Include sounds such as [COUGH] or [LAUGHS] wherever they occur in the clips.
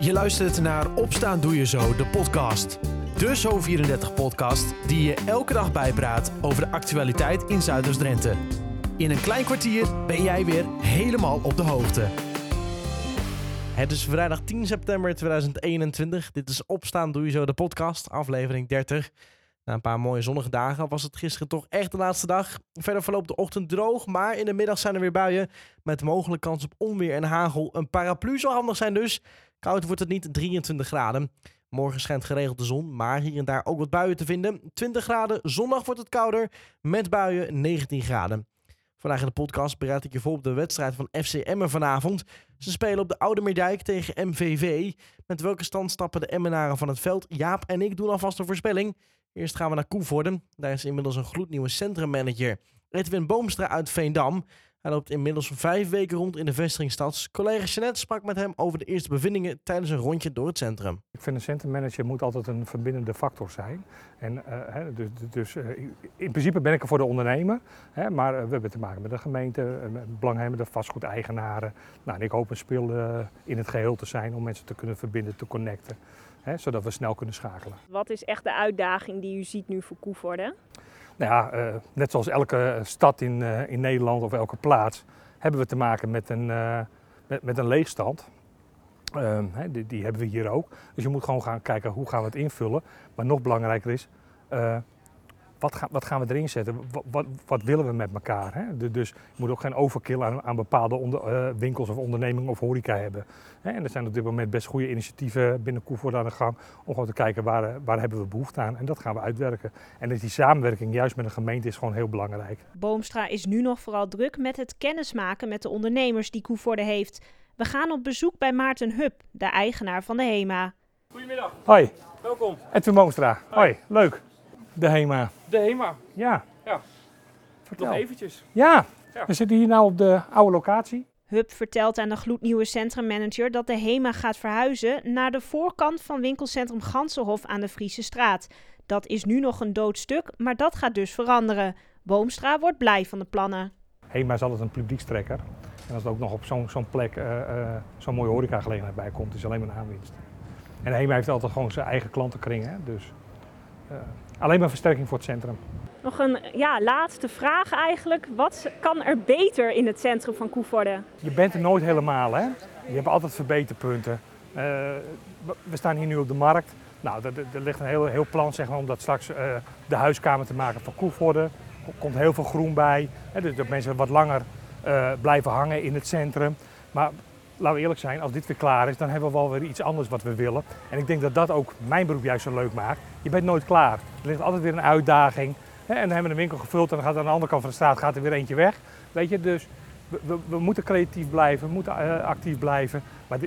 Je luistert naar Opstaan Doe Je Zo, de podcast. De Zo34-podcast die je elke dag bijpraat over de actualiteit in Zuiders-Drenthe. In een klein kwartier ben jij weer helemaal op de hoogte. Het is vrijdag 10 september 2021. Dit is Opstaan Doe Je Zo, de podcast, aflevering 30. Na een paar mooie zonnige dagen was het gisteren toch echt de laatste dag. Verder verloopt de ochtend droog, maar in de middag zijn er weer buien. Met mogelijk kans op onweer en hagel. Een paraplu zou handig zijn dus. Koud wordt het niet, 23 graden. Morgen schijnt geregeld de zon, maar hier en daar ook wat buien te vinden. 20 graden, zondag wordt het kouder, met buien 19 graden. Vandaag in de podcast bereid ik je voor op de wedstrijd van FC Emmen vanavond. Ze spelen op de Oude Meerdijk tegen MVV. Met welke stand stappen de Emmenaren van het veld? Jaap en ik doen alvast een voorspelling. Eerst gaan we naar Koevoorden. Daar is inmiddels een gloednieuwe centrummanager. Edwin Boomstra uit Veendam. Hij loopt inmiddels vijf weken rond in de vestingstad. Collega Jeanette sprak met hem over de eerste bevindingen tijdens een rondje door het centrum. Ik vind een centrummanager moet altijd een verbindende factor zijn. En, uh, hè, dus dus uh, in principe ben ik er voor de ondernemer. Hè, maar uh, we hebben te maken met de gemeente, belanghebbende vastgoedeigenaren. Nou, en ik hoop een speel in het geheel te zijn om mensen te kunnen verbinden, te connecten. Hè, zodat we snel kunnen schakelen. Wat is echt de uitdaging die u ziet nu voor Koevoorde? Nou ja, uh, net zoals elke stad in, uh, in Nederland of elke plaats hebben we te maken met een, met, met, een leegstand. Hè, die, die, hebben we hier ook. Dus je moet gewoon gaan kijken hoe gaan we het invullen. Maar nog belangrijker is, wat, ga, wat, gaan we erin zetten? Wat, wat, wat willen we met elkaar? Hè? Dus je moet ook geen overkill aan, aan bepaalde onder, uh, winkels of ondernemingen of horeca hebben. Hè? En er zijn op dit moment best goede initiatieven binnen Koevoort aan de gang om gewoon te kijken waar, waar hebben we behoefte aan. En dat gaan we uitwerken. En dus die samenwerking juist met een gemeente is gewoon heel belangrijk. Boomstra is nu nog vooral druk met het kennismaken met de ondernemers die Koevoorde heeft. We gaan op bezoek bij Maarten Hub, de eigenaar van de HEMA. Goedemiddag. Hoi. Welkom. Edwin Boomstra. Hoi. Hoi. Leuk. De HEMA. De HEMA. Ja. Ja. Vertel. Nog eventjes. Ja. ja. We zitten hier nou op de oude locatie. Hub vertelt aan de gloednieuwe centrummanager dat de HEMA gaat verhuizen naar de voorkant van winkelcentrum Gansenhof aan de Friese straat. Dat is nu nog een dood stuk, maar dat gaat dus veranderen. Boomstra wordt blij van de plannen. HEMA is altijd een publiekstrekker. En als het ook nog op zo'n zo'n plek uh, uh, zo'n mooie horecagelegenheid bij komt, is alleen maar een aanwinst. En HEMA heeft altijd gewoon zijn eigen klantenkring, hè? dus uh, alleen maar versterking voor het centrum. Nog een ja, laatste vraag eigenlijk. Wat kan er beter in het centrum van Koevoorde? Je bent er nooit helemaal, hè? Je hebt altijd verbeterpunten. Uh, we staan hier nu op de markt. Nou, er, er ligt een heel, heel plan zeg maar, om dat straks uh, de huiskamer te maken van Koevoorde. Er komt heel veel groen bij. Hè, dus dat mensen wat langer uh, blijven hangen in het centrum. Maar laten we eerlijk zijn, als dit weer klaar is, dan hebben we wel weer iets anders wat we willen. En ik denk dat dat ook mijn beroep juist zo leuk maakt. Je bent nooit klaar. Er ligt altijd weer een uitdaging. En dan hebben we de winkel gevuld en dan gaat aan de andere kant van de straat gaat er weer eentje weg. Weet je, dus we, we, moeten creatief blijven, we moeten uh, actief blijven. Maar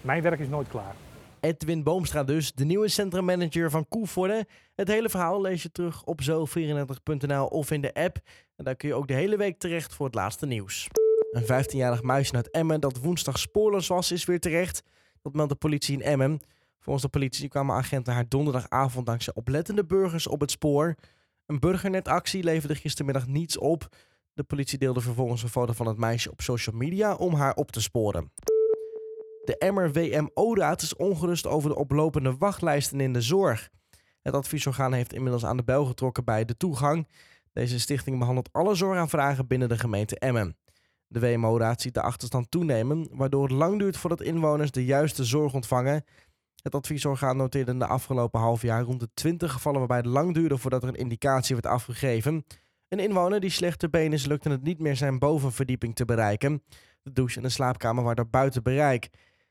mijn werk is nooit klaar. Edwin Boomstra dus, de nieuwe centrummanager van Koevoorde. Het hele verhaal lees je terug op zo34.nl of in de app. En daar kun je ook de hele week terecht voor het laatste nieuws. Een 15-jarig muisje uit Emmen dat woensdag spoorloos was, is weer terecht. Dat meldt de politie in Emmen. Volgens de politie kwamen agenten haar donderdagavond dankzij oplettende burgers op het spoor. Een burgernetactie leverde gistermiddag niets op. De politie deelde vervolgens een foto van het meisje op social media om haar op te sporen. De Emmer WMO-raad is ongerust over de oplopende wachtlijsten in de zorg. Het adviesorgaan heeft inmiddels aan de bel getrokken bij de toegang. Deze stichting behandelt alle zorgaanvragen binnen de gemeente Emmen. De WMO-raad ziet de achterstand toenemen, waardoor het lang duurt voordat inwoners de juiste zorg ontvangen. Het adviesorgaan noteerde in de afgelopen half jaar rond de 20 gevallen waarbij het lang duurde voordat er een indicatie werd afgegeven. Een inwoner die slecht te been is, lukte het niet meer zijn bovenverdieping te bereiken. De douche en de slaapkamer waren buiten bereik.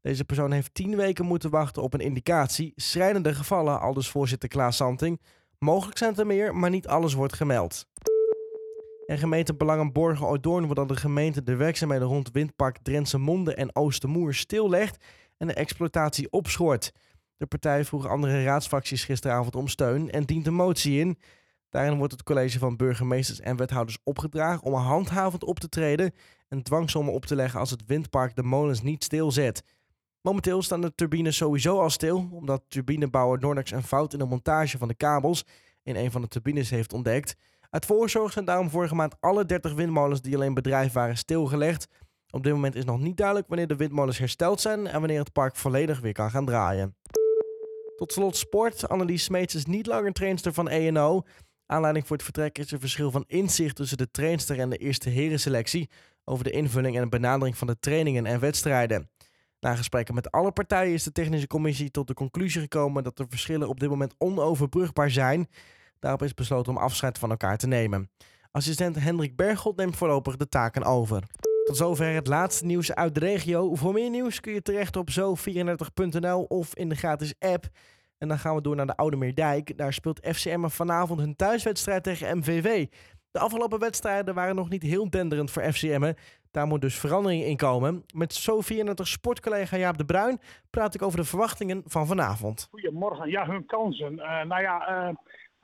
Deze persoon heeft 10 weken moeten wachten op een indicatie. Schrijnende gevallen, aldus voorzitter Klaas Santing. Mogelijk zijn er meer, maar niet alles wordt gemeld. En gemeente Belangenborgen Ouddoorn wil dat de gemeente de werkzaamheden rond Windpark Drentse Monde en Oostermoer stillegt en de exploitatie opschort. De partij vroeg andere raadsfracties gisteravond om steun en dient een motie in. Daarin wordt het college van burgemeesters en wethouders opgedragen om handhavend op te treden en dwangsommen op te leggen als het windpark de molens niet stilzet. Momenteel staan de turbines sowieso al stil, omdat turbinebouwer Nordex een fout in de montage van de kabels in een van de turbines heeft ontdekt. Uit voorzorg zijn daarom vorige maand alle 30 windmolens die alleen bedrijf waren stilgelegd. Op dit moment is nog niet duidelijk wanneer de windmolens hersteld zijn en wanneer het park volledig weer kan gaan draaien. Tot slot sport. Annelies Smeets is niet langer trainster van ENO. Aanleiding voor het vertrek is een verschil van inzicht tussen de trainster en de eerste herenselectie over de invulling en benadering van de trainingen en wedstrijden. Na gesprekken met alle partijen is de technische commissie tot de conclusie gekomen dat de verschillen op dit moment onoverbrugbaar zijn. Daarop is besloten om afscheid van elkaar te nemen. Assistent Hendrik Berghold neemt voorlopig de taken over. Tot zover het laatste nieuws uit de regio. Voor meer nieuws kun je terecht op zo34.nl of in de gratis app. En dan gaan we door naar de Oude Meerdijk. Daar speelt FCM vanavond hun thuiswedstrijd tegen MVV. De afgelopen wedstrijden waren nog niet heel denderend voor FCM. Daar moet dus verandering in komen. Met Zo34 sportcollega Jaap de Bruin praat ik over de verwachtingen van vanavond. Goedemorgen. Ja, hun kansen. Uh, nou ja, uh,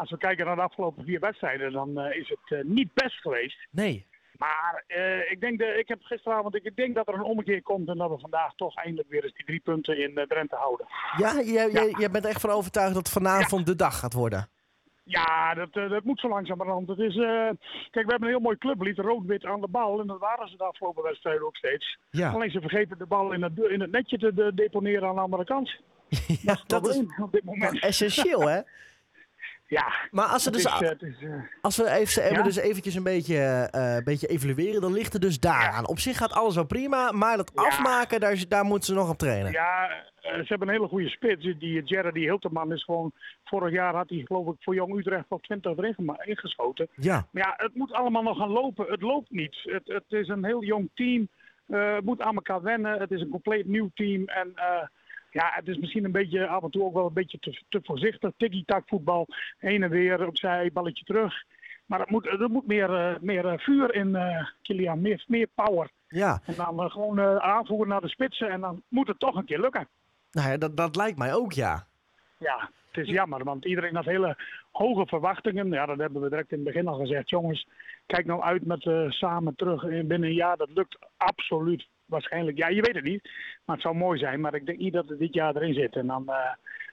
als we kijken naar de afgelopen vier wedstrijden, dan uh, is het niet best geweest. Nee. Maar uh, ik, denk de, ik heb gisteravond, ik denk dat er een ommekeer komt en dat we vandaag toch eindelijk weer eens die drie punten in uh, Drenthe houden. Ja, jij, ja. jij bent echt van overtuigd dat vanavond ja. de dag gaat worden. Ja, dat, uh, dat moet zo langzamerhand. Het is, kijk, we hebben een heel mooi clublied, rood-wit aan de bal. En dat waren ze de afgelopen wedstrijden ook steeds. Ja. Alleen ze vergeten de bal in het, in het netje te de, deponeren aan de andere kant. [LAUGHS] ja, dat, is op dit moment. essentieel, hè? [LAUGHS] Ja. Maar als, we dus, is, uh, is, uh, als we even, ja? dus eventjes een beetje, uh, beetje evalueren, dan ligt het dus daaraan. Op zich gaat alles wel prima, maar dat ja. afmaken, daar, daar moeten ze nog op trainen. Ja, ze hebben een hele goede spits. Die Jerry Hilterman is gewoon... Vorig jaar had hij geloof ik voor Jong Utrecht wel 20 erin ingeschoten. Ja. Maar ja, het moet allemaal nog gaan lopen. Het loopt niet. Het, het is een heel jong team. het moet aan elkaar wennen. Het is een compleet nieuw team. En ja, het is misschien een beetje af en toe ook wel een beetje te, te voorzichtig. Tiki-tak voetbal, heen en weer, opzij, balletje terug. Maar er moet, er moet meer, uh, meer uh, vuur in, uh, Kilian, meer, meer power. Ja. En dan gewoon aanvoeren naar de spitsen en dan moet het toch een keer lukken. Nou ja, dat, dat lijkt mij ook, ja. Ja, het is jammer, want iedereen had hele hoge verwachtingen. Ja, dat hebben we direct in het begin al gezegd. Jongens, kijk nou uit met samen terug binnen een jaar. Dat lukt absoluut waarschijnlijk, ja, je weet het niet. Maar het zou mooi zijn. Maar ik denk niet dat het dit jaar erin zit. En dan uh,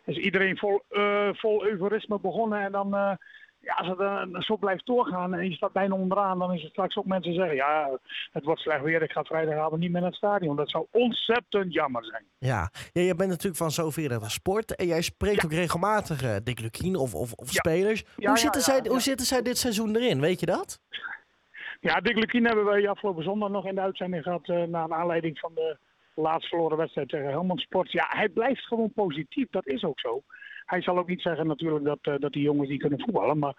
is iedereen vol, uh, vol euforisme begonnen. En dan, uh, ja, als het zo blijft doorgaan en je staat bijna onderaan, dan is het straks ook mensen zeggen: Ja, het wordt slecht weer. Ik ga vrijdagavond niet meer naar het stadion. Dat zou ontzettend jammer zijn. Ja, ja jij bent natuurlijk van zoveel sport. En jij spreekt ja. ook regelmatig Dick Lukien of, of, of ja. spelers. Hoe, zitten zij, hoe zitten zij dit seizoen erin? Weet je dat? Ja, Dick Lukien hebben wij afgelopen zondag nog in de uitzending gehad. Uh, naar aanleiding van de laatst verloren wedstrijd tegen Helmond Sport. Ja, hij blijft gewoon positief. Dat is ook zo. Hij zal ook niet zeggen natuurlijk dat, uh, dat die jongens die kunnen voetballen. Maar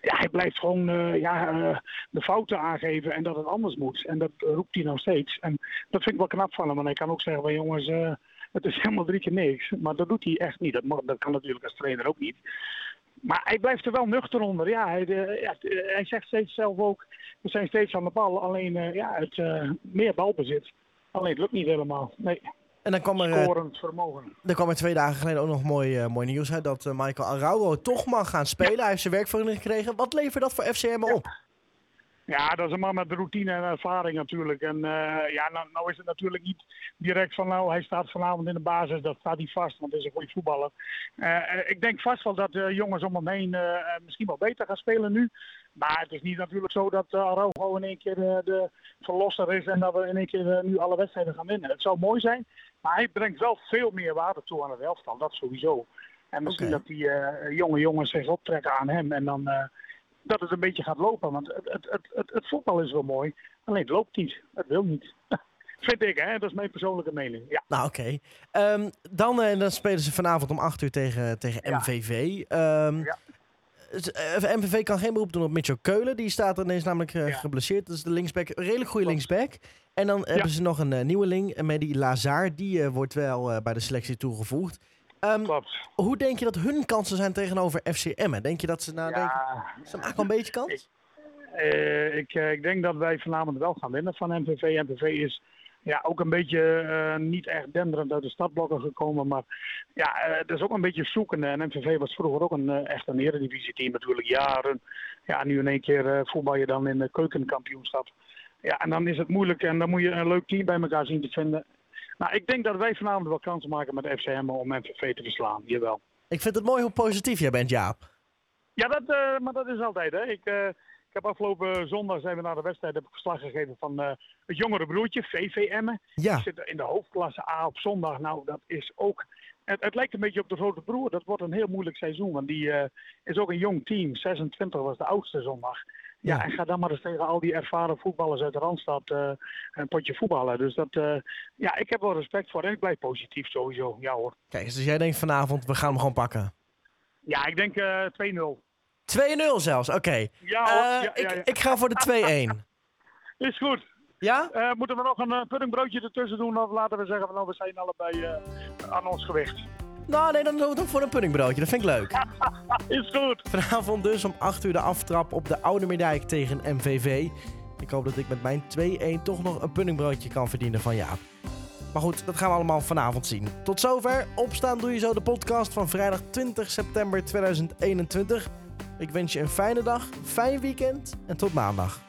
ja, hij blijft gewoon uh, ja, de fouten aangeven en dat het anders moet. En dat roept hij nog steeds. En dat vind ik wel knap van hem. Want hij kan ook zeggen van jongens, het is helemaal drie keer niks. Maar dat doet hij echt niet. Dat, mag, dat kan natuurlijk als trainer ook niet. Maar hij blijft er wel nuchter onder. Ja, hij, de, ja, hij zegt steeds zelf ook, we zijn steeds aan de bal. Alleen ja, het meer balbezit. Alleen het lukt niet helemaal. Nee. En dan kwam er, Scorend vermogen. Er kwam er twee dagen geleden ook nog mooi, uh, mooi nieuws uit dat uh, Michael Araujo toch mag gaan spelen. Ja. Hij heeft zijn werkvergunning gekregen. Wat levert dat voor FCM ja. op? Ja, dat is een man met routine en ervaring natuurlijk. En uh, ja, nou, nou, is het natuurlijk niet direct van nou, hij staat vanavond in de basis. Dat staat hij vast, want hij is een goede voetballer. ik denk vast wel dat jongens om hem heen misschien wel beter gaan spelen nu. Maar het is niet natuurlijk zo dat Araujo in één keer de verlosser is en dat we in één keer nu alle wedstrijden gaan winnen. Het zou mooi zijn, maar hij brengt wel veel meer waarde toe aan het elftal, dat sowieso. En misschien okay. dat die jonge jongens zich optrekken aan hem en dan dat het een beetje gaat lopen. Want het, het, het, het, voetbal is wel mooi, alleen het loopt niet. Het wil niet. [LAUGHS] Vind ik, hè? Dat is mijn persoonlijke mening. Ja. Nou, oké. Okay. Um, dan, dan spelen ze vanavond om 8 uur tegen, tegen ja. MVV. Um, ja. MVV kan geen beroep doen op Mitchell Keulen. Die staat er is namelijk uh, ja. geblesseerd. Dat is de linksback. Een redelijk goede linksback. En dan ja. hebben ze nog een uh, nieuwe link. Met die Lazar. Die uh, wordt wel bij de selectie toegevoegd. Um, hoe denk je dat hun kansen zijn tegenover FCM? Denk je dat ze nou ja, denken, ze maken een beetje kans? Ik, ik, ik denk dat wij vanavond wel gaan winnen van MVV. MVV is ja, ook een beetje uh, niet echt denderend uit de stadblokken gekomen. Maar ja, uh, dat is ook een beetje zoekende. En MVV was vroeger ook een uh, echt een eredivisie-team natuurlijk, jaren. Ja, nu in één keer voetbal je dan in de keukenkampioenschap. Ja, en dan is het moeilijk en dan moet je een leuk team bij elkaar zien te vinden. Nou, ik denk dat wij vanavond wel kansen maken met FCM om MVV te verslaan, jawel. Ik vind het mooi hoe positief jij bent, Jaap. Ja, dat, maar dat is altijd, hè. Ik, Ik heb afgelopen zondag zijn we naar de wedstrijd heb ik verslag gegeven van eh, het jongere broertje, VVM. Ja, Die zit in de hoofdklasse A op zondag. Nou, dat is ook. Het, het lijkt een beetje op de grote broer. Dat wordt een heel moeilijk seizoen. Want die eh, is ook een jong team. 26 was de oudste zondag. Ja, Ja. en ga dan maar eens tegen al die ervaren voetballers uit de Randstad eh, een potje voetballen. Dus dat, eh, ja, ik heb wel respect voor en ik blijf positief sowieso. Ja hoor. kijk dus jij denkt vanavond, we gaan hem gewoon pakken. 2-0 Ja, ik denk eh 2-0. zelfs, oké. Ja. Eh, ja, ik, ja, ja. ik ga voor de 2-1. [LAUGHS] Is goed. Ja? Moeten we nog een uh, puddingbroodje ertussen doen? Of laten we zeggen van nou, we zijn allebei aan ons gewicht. Nou, nee, dan doen we het voor een puddingbroodje. Dat vind ik leuk. [LAUGHS] Is goed. Vanavond dus om 8 uur de aftrap op de Oude Meerdijk tegen MVV. Ik hoop dat ik met mijn 2-1 toch nog een puddingbroodje kan verdienen van Jaap. Maar goed, dat gaan we allemaal vanavond zien. Tot zover. Opstaan doe je zo de podcast van vrijdag 20 september 2021. Ik wens je een fijne dag, fijn weekend en tot maandag.